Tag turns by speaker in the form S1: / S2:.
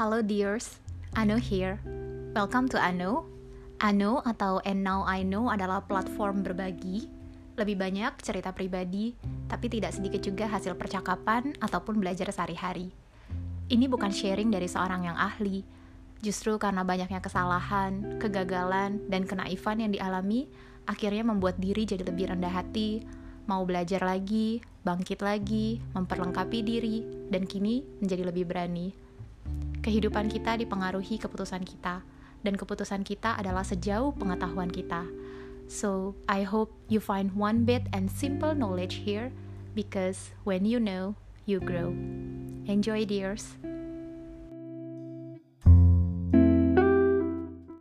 S1: Halo dears, Ano here. Welcome to Ano. Ano atau And Now I Know adalah platform berbagi, lebih banyak cerita pribadi, tapi tidak sedikit juga hasil percakapan ataupun belajar sehari-hari. Ini bukan sharing dari seorang yang ahli, justru karena banyaknya kesalahan, kegagalan, dan kenaifan yang dialami, akhirnya membuat diri jadi lebih rendah hati, mau belajar lagi, bangkit lagi, memperlengkapi diri, dan kini menjadi lebih berani. Kehidupan kita dipengaruhi keputusan kita, dan keputusan kita adalah sejauh pengetahuan kita. So, I hope you find one bit and simple knowledge here, because when you know, you grow. Enjoy, dears.